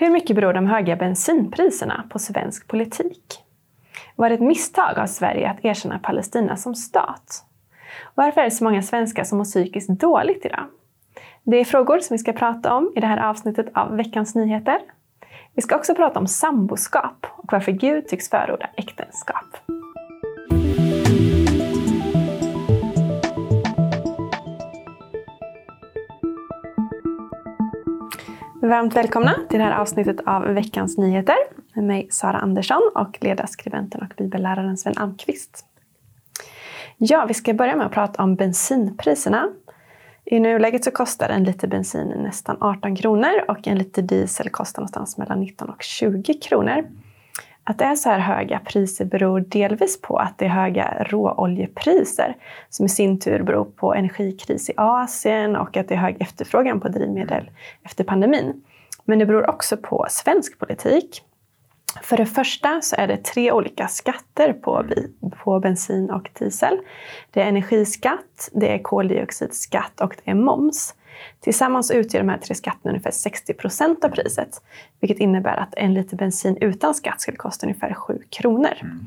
Hur mycket beror de höga bensinpriserna på svensk politik? Var det ett misstag av Sverige att erkänna Palestina som stat? Varför är det så många svenskar som mår psykiskt dåligt idag? Det är frågor som vi ska prata om i det här avsnittet av Veckans Nyheter. Vi ska också prata om samboskap och varför Gud tycks förorda äktenskap. Varmt välkomna till det här avsnittet av Veckans Nyheter med mig Sara Andersson och ledarskribenten och bibelläraren Sven Almqvist. Ja, vi ska börja med att prata om bensinpriserna. I nuläget så kostar en liter bensin nästan 18 kronor och en liter diesel kostar någonstans mellan 19 och 20 kronor. Att det är så här höga priser beror delvis på att det är höga råoljepriser som i sin tur beror på energikris i Asien och att det är hög efterfrågan på drivmedel efter pandemin. Men det beror också på svensk politik. För det första så är det tre olika skatter på, på bensin och diesel. Det är energiskatt, det är koldioxidskatt och det är moms. Tillsammans utgör de här tre skatterna ungefär 60 procent av priset, vilket innebär att en liter bensin utan skatt skulle kosta ungefär 7 kronor. Mm.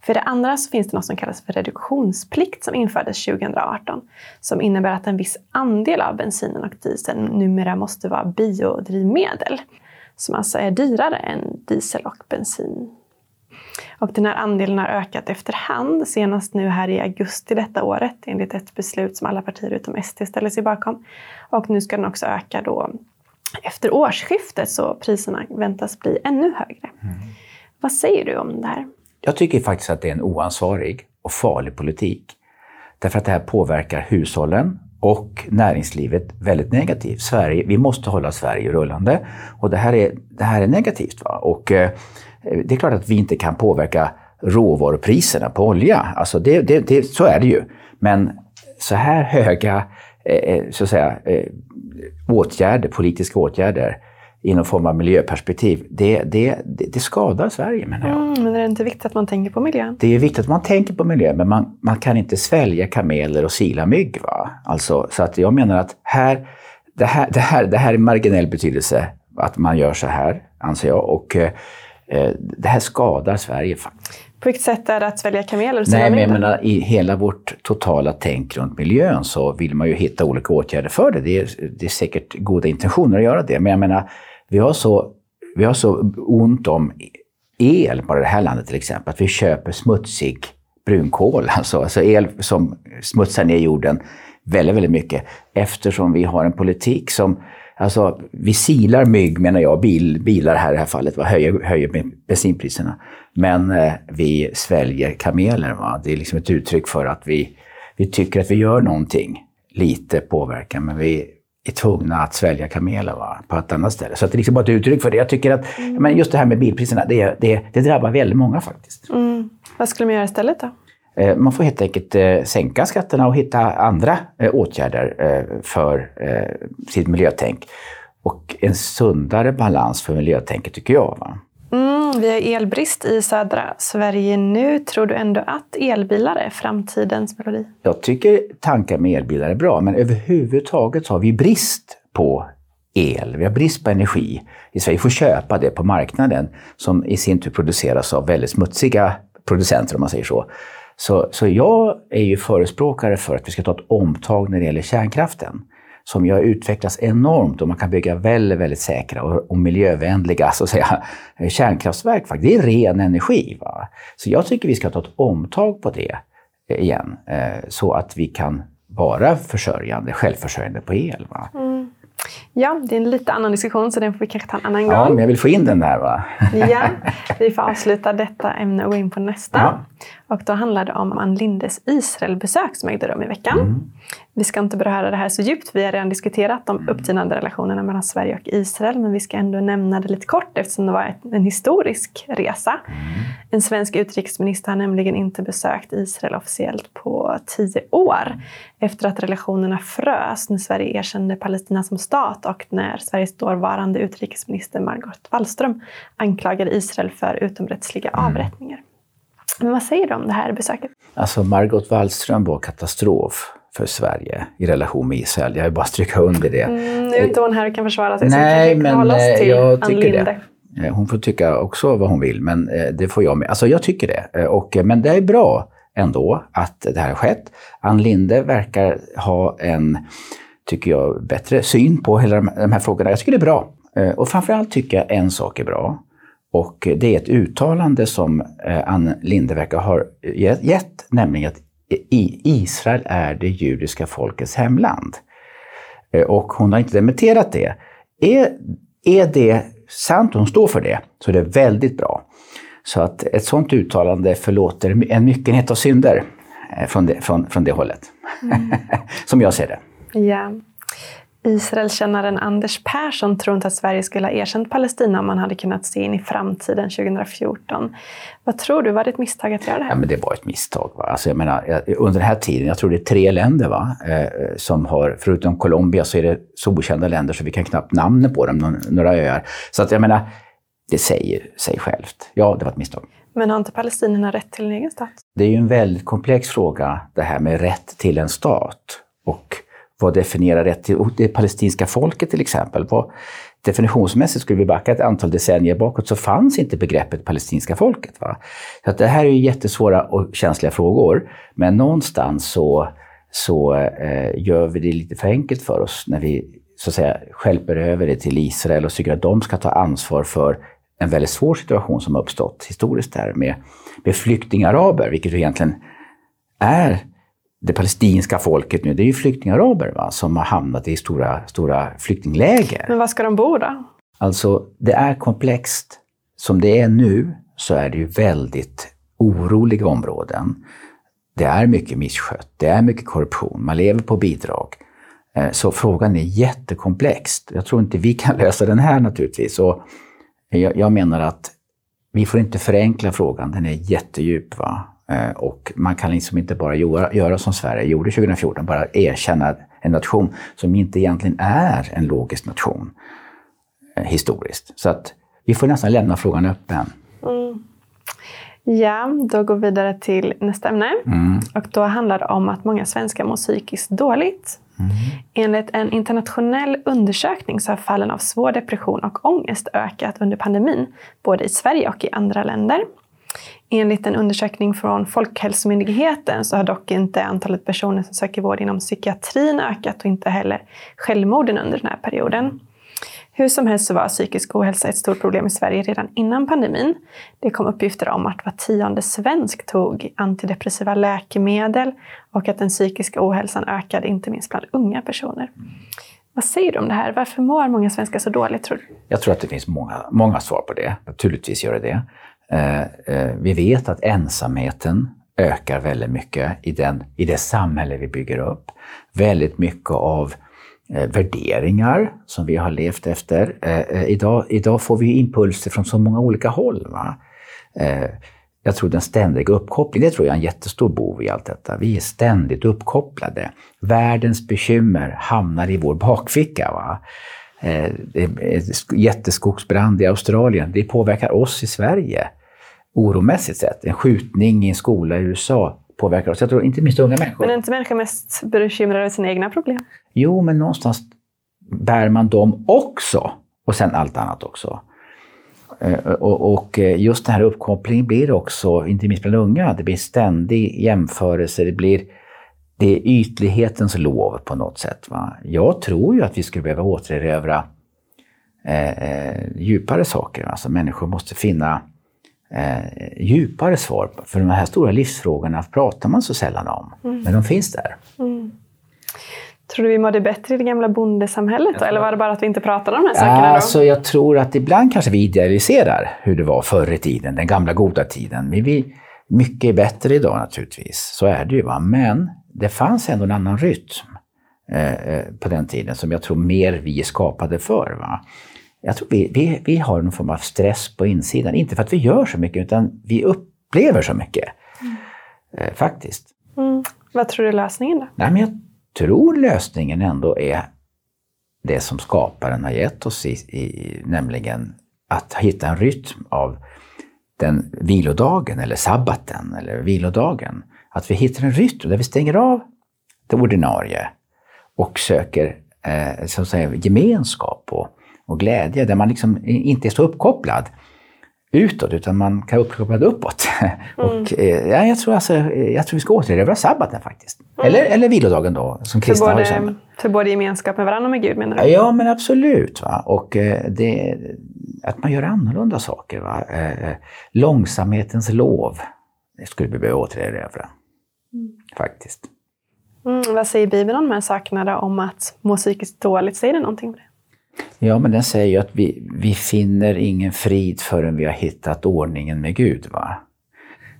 För det andra så finns det något som kallas för reduktionsplikt som infördes 2018, som innebär att en viss andel av bensinen och dieseln numera måste vara biodrivmedel, som alltså är dyrare än diesel och bensin. Och den här andelen har ökat efterhand, senast nu här i augusti detta året enligt ett beslut som alla partier utom SD ställer sig bakom. Och nu ska den också öka då efter årsskiftet så priserna väntas bli ännu högre. Mm. Vad säger du om det här? Jag tycker faktiskt att det är en oansvarig och farlig politik. Därför att det här påverkar hushållen och näringslivet väldigt negativt. Sverige, vi måste hålla Sverige rullande och det här är, det här är negativt. Va? Och, eh, det är klart att vi inte kan påverka råvarupriserna på olja. Alltså det, det, det, så är det ju. Men så här höga eh, eh, så att säga, eh, åtgärder, politiska åtgärder i någon form av miljöperspektiv, det, det, det, skadar Sverige menar jag. Mm, men är det inte viktigt att man tänker på miljön? Det är viktigt att man tänker på miljön, men man, man kan inte svälja kameler och sila mygg. Va? Alltså, så att jag menar att här, det, här, det, här, det här är marginell betydelse, att man gör så här, anser jag. Och, Eh, det här skadar Sverige faktiskt. På vilket sätt är det att svälja kameler? Nej, men jag menar, i hela vårt totala tänk runt miljön så vill man ju hitta olika åtgärder för det. Det är, det är säkert goda intentioner att göra det, men jag menar, vi har så, vi har så ont om el på det här landet till exempel, att vi köper smutsig brunkol, alltså, alltså el som smutsar ner jorden väldigt, väldigt mycket, eftersom vi har en politik som Alltså, vi silar mygg, menar jag, bil, bilar här i det här fallet, va? höjer, höjer bensinpriserna. Men eh, vi sväljer kameler. Va? Det är liksom ett uttryck för att vi, vi tycker att vi gör någonting, lite påverkan, men vi är tvungna att svälja kameler va? på ett annat ställe. Så det är liksom bara ett uttryck för det. Jag tycker att mm. men just det här med bilpriserna, det, det, det drabbar väldigt många faktiskt. Mm. Vad skulle man göra istället då? Eh, man får helt enkelt eh, sänka skatterna och hitta andra eh, åtgärder för sitt miljötänk. Och en sundare balans för miljötänket tycker jag. Va? Mm, vi har elbrist i södra Sverige nu. Tror du ändå att elbilar är framtidens melodi? Jag tycker tankar med elbilar är bra, men överhuvudtaget har vi brist på el. Vi har brist på energi i Sverige. Vi får köpa det på marknaden som i sin tur produceras av väldigt smutsiga producenter om man säger så. Så, så jag är ju förespråkare för att vi ska ta ett omtag när det gäller kärnkraften som ju har utvecklats enormt och man kan bygga väldigt, väldigt säkra och, och miljövänliga så att säga, eh, kärnkraftverk. Det är ren energi. Va? Så jag tycker vi ska ta ett omtag på det eh, igen eh, så att vi kan vara försörjande, självförsörjande på el. Va? Mm. Ja, det är en lite annan diskussion så den får vi kanske ta en annan gång. Ja, men jag vill få in den där va? ja, vi får avsluta detta ämne och gå in på nästa. Ja. Och då handlar det om Ann Lindes Israelbesök som ägde rum i veckan. Mm. Vi ska inte beröra det här så djupt, vi har redan diskuterat de mm. upptinande relationerna mellan Sverige och Israel, men vi ska ändå nämna det lite kort eftersom det var en historisk resa. Mm. En svensk utrikesminister har nämligen inte besökt Israel officiellt på tio år efter att relationerna frös när Sverige erkände Palestina som stat och när Sveriges dåvarande utrikesminister Margot Wallström anklagade Israel för utomrättsliga mm. avrättningar. Men vad säger du om det här besöket? Alltså Margot Wallström var katastrof. För Sverige i relation med Israel. Jag vill bara stryka under det. Mm, nu är inte hon här och kan försvara sig, Nej, så vi men hålla oss eh, till jag tycker Linde. det. Eh, Hon får tycka också vad hon vill, men eh, det får jag med. Alltså jag tycker det. Och, men det är bra ändå att det här har skett. Ann Linde verkar ha en, tycker jag, bättre syn på hela de här frågorna. Jag tycker det är bra. Och framförallt tycker jag en sak är bra. Och det är ett uttalande som Ann Linde verkar ha gett, nämligen att i- Israel är det judiska folkets hemland. Eh, Och hon har inte dementerat det. Är, är det sant och hon står för det, så är det väldigt bra. Så att ett sådant uttalande förlåter en myckenhet av synder eh, från det, från, från det hållet. Som jag ser det. Ja. Israelkännaren Anders Persson tror inte att Sverige skulle ha erkänt Palestina om man hade kunnat se in i framtiden 2014. Vad tror du, var det ett misstag att göra det Ja, här? men det var ett misstag. Va? Alltså, jag menar, under den här tiden, jag tror det är tre länder va? Eh, som har, förutom Colombia så är det så okända länder så vi kan knappt namnen på dem, någon- några öar. Så att jag menar, det säger sig självt. Ja, det var ett misstag. Men har inte palestinierna rätt till en egen stat? Det är ju en väldigt komplex fråga, det här med rätt till en stat. Och vad definierar rätt till och det palestinska folket till exempel? Vad, definitionsmässigt, skulle vi backa ett antal decennier bakåt, så fanns inte begreppet palestinska folket. Va? Så att det här är ju jättesvåra och känsliga frågor. Men någonstans så, så eh, gör vi det lite för enkelt för oss när vi så att säga skälper över det till Israel och tycker att de ska ta ansvar för en väldigt svår situation som har uppstått historiskt där med, med flyktingaraber, vilket ju egentligen är det palestinska folket nu. Det är ju flyktingaraber va, som har hamnat i stora, stora flyktingläger. Men var ska de bo då? Alltså, det är komplext. Som det är nu så är det ju väldigt oroliga områden. Det är mycket misskött, det är mycket korruption, man lever på bidrag. Eh, Så frågan är jättekomplex. Jag tror inte vi kan lösa den här naturligtvis. Och jag, jag menar att vi får inte förenkla frågan, den är jättedjup. Va? Eh, Och man kan liksom inte bara göra, göra som Sverige gjorde 2014, bara erkänna en nation som inte egentligen är en logisk nation eh, historiskt. Så att vi får nästan lämna frågan öppen. Ja, då går vi vidare till nästa ämne. Och då handlar det om att många svenskar mår psykiskt dåligt. Enligt en internationell undersökning så har fallen av svår depression och ångest ökat under pandemin, både i Sverige och i andra länder. Enligt en undersökning från Folkhälsomyndigheten så har dock inte antalet personer som söker vård inom psykiatrin ökat och inte heller självmorden under den här perioden. Hur som helst så var psykisk ohälsa ett stort problem i Sverige redan innan pandemin. Det kom uppgifter om att var tionde svensk tog antidepressiva läkemedel och att den psykiska ohälsan ökade inte minst bland unga personer. Vad säger du om det här? Varför mår många svenskar så dåligt tror du? Jag tror att det finns många, många svar på det. Naturligtvis gör det det. Eh, eh, vi vet att ensamheten ökar väldigt mycket i, den, i det samhälle vi bygger upp. Väldigt mycket av eh, värderingar som vi har levt efter. Idag, idag får vi impulser från så många olika håll. Va? Jag tror den ständiga uppkopplingen, det tror jag är en jättestor bov i allt detta. Vi är ständigt uppkopplade. Världens bekymmer hamnar i vår bakficka. Va? Eh, jätteskogsbrand i Australien, det påverkar oss i Sverige oromässigt sett. En skjutning i en skola i USA påverkar oss. Jag tror inte minst unga människor. Men är inte människor mest bekymrade över sina egna problem? Jo, men någonstans bär man dem också. Och sen allt annat också. Eh, Och, och eh, just den här uppkopplingen blir också, inte minst bland unga, det blir ständig jämförelse, det blir det är ytlighetens lov på något sätt. Va? Jag tror ju att vi skulle behöva återerövra eh, eh, djupare saker. Alltså människor måste finna eh, djupare svar. För de här stora livsfrågorna pratar man så sällan om. Men de finns där. Tror du vi mådde bättre i det gamla bondesamhället då? Eller var det bara att vi inte pratade om de här sakerna då? Alltså, jag tror att ibland kanske vi idealiserar hur det var förr i tiden, den gamla goda tiden. Men vi, mycket är bättre idag naturligtvis, så är det ju. Va? Men det fanns ändå en annan rytm eh, eh, på den tiden som jag tror mer vi är skapade för. Va? Jag tror vi, vi, vi har någon form av stress på insidan, inte för att vi gör så mycket, utan vi upplever så mycket. Eh, faktiskt. Mm. Vad tror du är lösningen då? Nej, men jag tror lösningen ändå är det som skaparen har gett oss, i, i, nämligen att hitta en rytm av den vilodagen eller sabbaten eller vilodagen. Att vi hittar en rytm där vi stänger av det ordinarie och söker eh, så att säga, gemenskap och, och glädje, där man liksom inte är så uppkopplad utåt, utan man kan vara uppkopplad uppåt. Mm. och, eh, ja, jag, tror alltså, jag tror vi ska återerövra sabbaten faktiskt. Mm. Eller, eller vilodagen då, som kristna för både, har För både gemenskap med varandra och med Gud menar du? Ja, men absolut. Va? Och eh, det, att man gör annorlunda saker. Va? Eh, långsamhetens lov, det skulle vi behöva återerövra. Faktiskt. Mm, vad säger Bibeln om de här sakerna om att må psykiskt dåligt? Säger det någonting om det? Ja, men den säger ju att vi, vi finner ingen frid förrän vi har hittat ordningen med Gud. Va?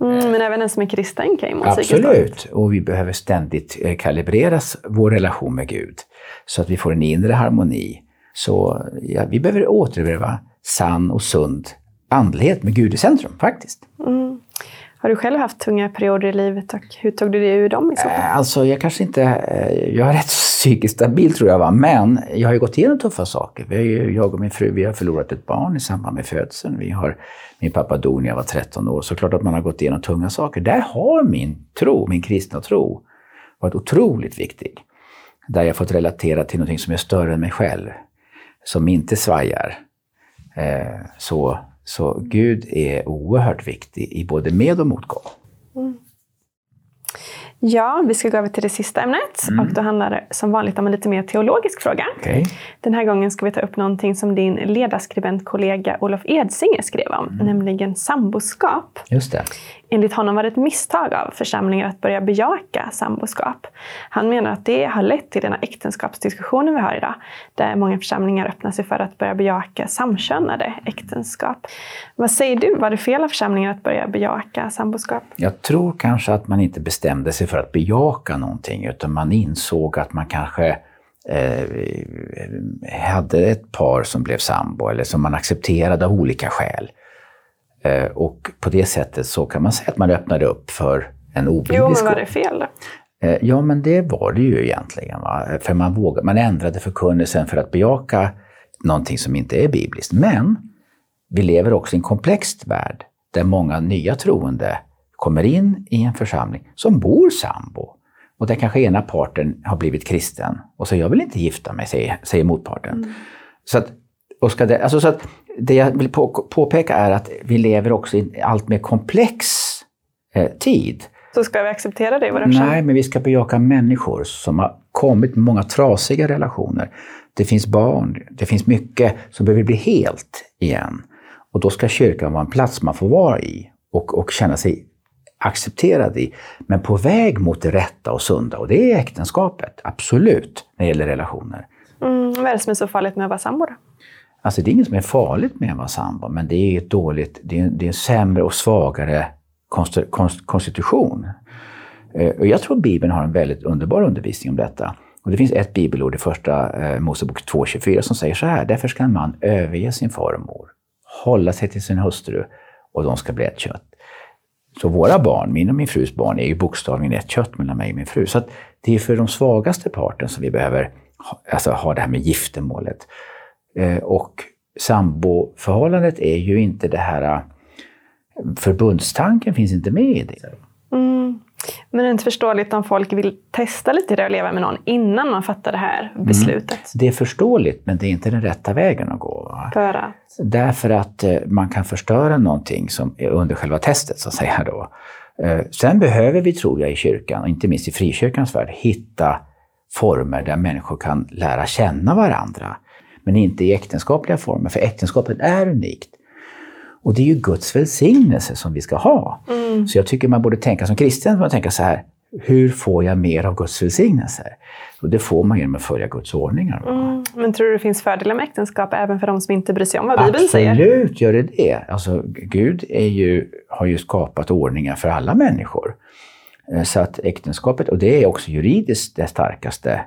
Mm, men även en som är kristen kan ju må Absolut, och vi behöver ständigt eh, kalibreras vår relation med Gud så att vi får en inre harmoni. Så ja, vi behöver återerövra sann och sund andlighet med Gud i centrum faktiskt. Mm. Har du själv haft tunga perioder i livet och hur tog du dig ur dem i så fall? Eh, alltså jag kanske inte, eh, jag är rätt psykiskt stabil tror jag va, men jag har ju gått igenom tuffa saker. Vi ju, jag och min fru vi har förlorat ett barn i samband med födseln. Vi har, min pappa dog när jag var 13 år, så klart att man har gått igenom tunga saker. Där har min tro, min kristna tro, varit otroligt viktig. Där jag fått relatera till något som är större än mig själv, som inte svajar. Eh, så så Gud är oerhört viktig i både med och motgång. Mm. Ja, vi ska gå över till det sista ämnet mm. och då handlar det som vanligt om en lite mer teologisk fråga. Okay. Den här gången ska vi ta upp någonting som din ledarskribentkollega Olof Edsinger skrev om, mm. nämligen samboskap. Just det. Enligt honom var det ett misstag av församlingar att börja bejaka samboskap. Han menar att det har lett till den här äktenskapsdiskussionen vi har idag, där många församlingar öppnar sig för att börja bejaka samkönade äktenskap. Vad säger du, var det fel av församlingar att börja bejaka samboskap? Jag tror kanske att man inte bestämde sig för att bejaka någonting, utan man insåg att man kanske eh, hade ett par som blev sambo eller som man accepterade av olika skäl. Eh, och på det sättet så kan man säga att man öppnade upp för en obiblisk... Jo, men var det fel då? Eh, ja, men det var det ju egentligen. Va? För man, vågade, man ändrade förkunnelsen för att bejaka någonting som inte är bibliskt. Men vi lever också i en komplex värld där många nya troende kommer in i en församling som bor sambo. Och där kanske ena parten har blivit kristen och så jag vill inte gifta mig, säger, säger motparten. Mm. Så att, och ska det, alltså så att det jag vill på, påpeka är att vi lever också i en allt mer komplex eh, tid. Så ska vi acceptera det? Vad Nej, men vi ska bejaka människor som har kommit med många trasiga relationer. Det finns barn, det finns mycket som behöver bli helt igen. Och då ska kyrkan vara en plats man får vara i och, och känna sig accepterad i. Men på väg mot det rätta och sunda. Och det är äktenskapet, absolut, när det gäller relationer. Mm, vad är det som är så farligt med att vara sambo? Alltså det är inget som är farligt med att vara sambo, men det är ett dåligt, det är, det är en sämre och svagare konstitution. Eh, och jag tror Bibeln har en väldigt underbar undervisning om detta. Och det finns ett bibelord i första eh, Mosebok 2.24 som säger så här. Därför ska en man överge sin far och mor, hålla sig till sin hustru och de ska bli ett kött. Så våra barn, min och min frus barn, är ju bokstavligen ett kött mellan mig och min fru. Så det är för de svagaste parten som vi behöver ha, alltså, ha det här med giftermålet. Eh, och samboförhållandet är ju inte det här... Eh, förbundstanken finns inte med i det. Mm. Men det är inte förståeligt om folk vill testa lite det och leva med någon innan man fattar det här mm. beslutet? Mm. Det är förståeligt, men det är inte den rätta vägen att gå. För att? Därför att eh, man kan förstöra någonting som är under själva testet, så att säga. Då. Sen behöver vi, tror jag, i kyrkan, och inte minst i frikyrkans värld, hitta former där människor kan lära känna varandra men inte i äktenskapliga former, för äktenskapet är unikt. Och det är ju Guds välsignelse som vi ska ha. Mm. Så jag tycker man borde tänka som kristen, man tänka så här, hur får jag mer av Guds välsignelse? Och det får man genom att följa Guds ordningar. Mm. Men tror du det finns fördelar med äktenskap även för de som inte bryr sig om vad Bibeln Absolut säger? Absolut gör det det. Alltså, Gud är ju, har ju skapat ordningar för alla människor. Eh, så att äktenskapet, och det är också juridiskt det starkaste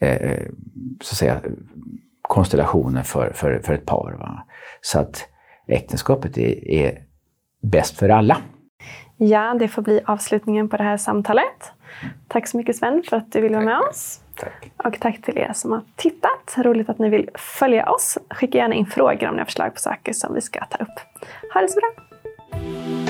eh, så att säga, konstellationer för, för, för ett par. Va? Så att äktenskapet är, är bäst för alla. Ja, det får bli avslutningen på det här samtalet. Tack så mycket Sven för att du ville vara med oss. Tack. Och tack till er som har tittat. Roligt att ni vill följa oss. Skicka gärna in frågor om ni har förslag på saker som vi ska ta upp. Ha det så bra!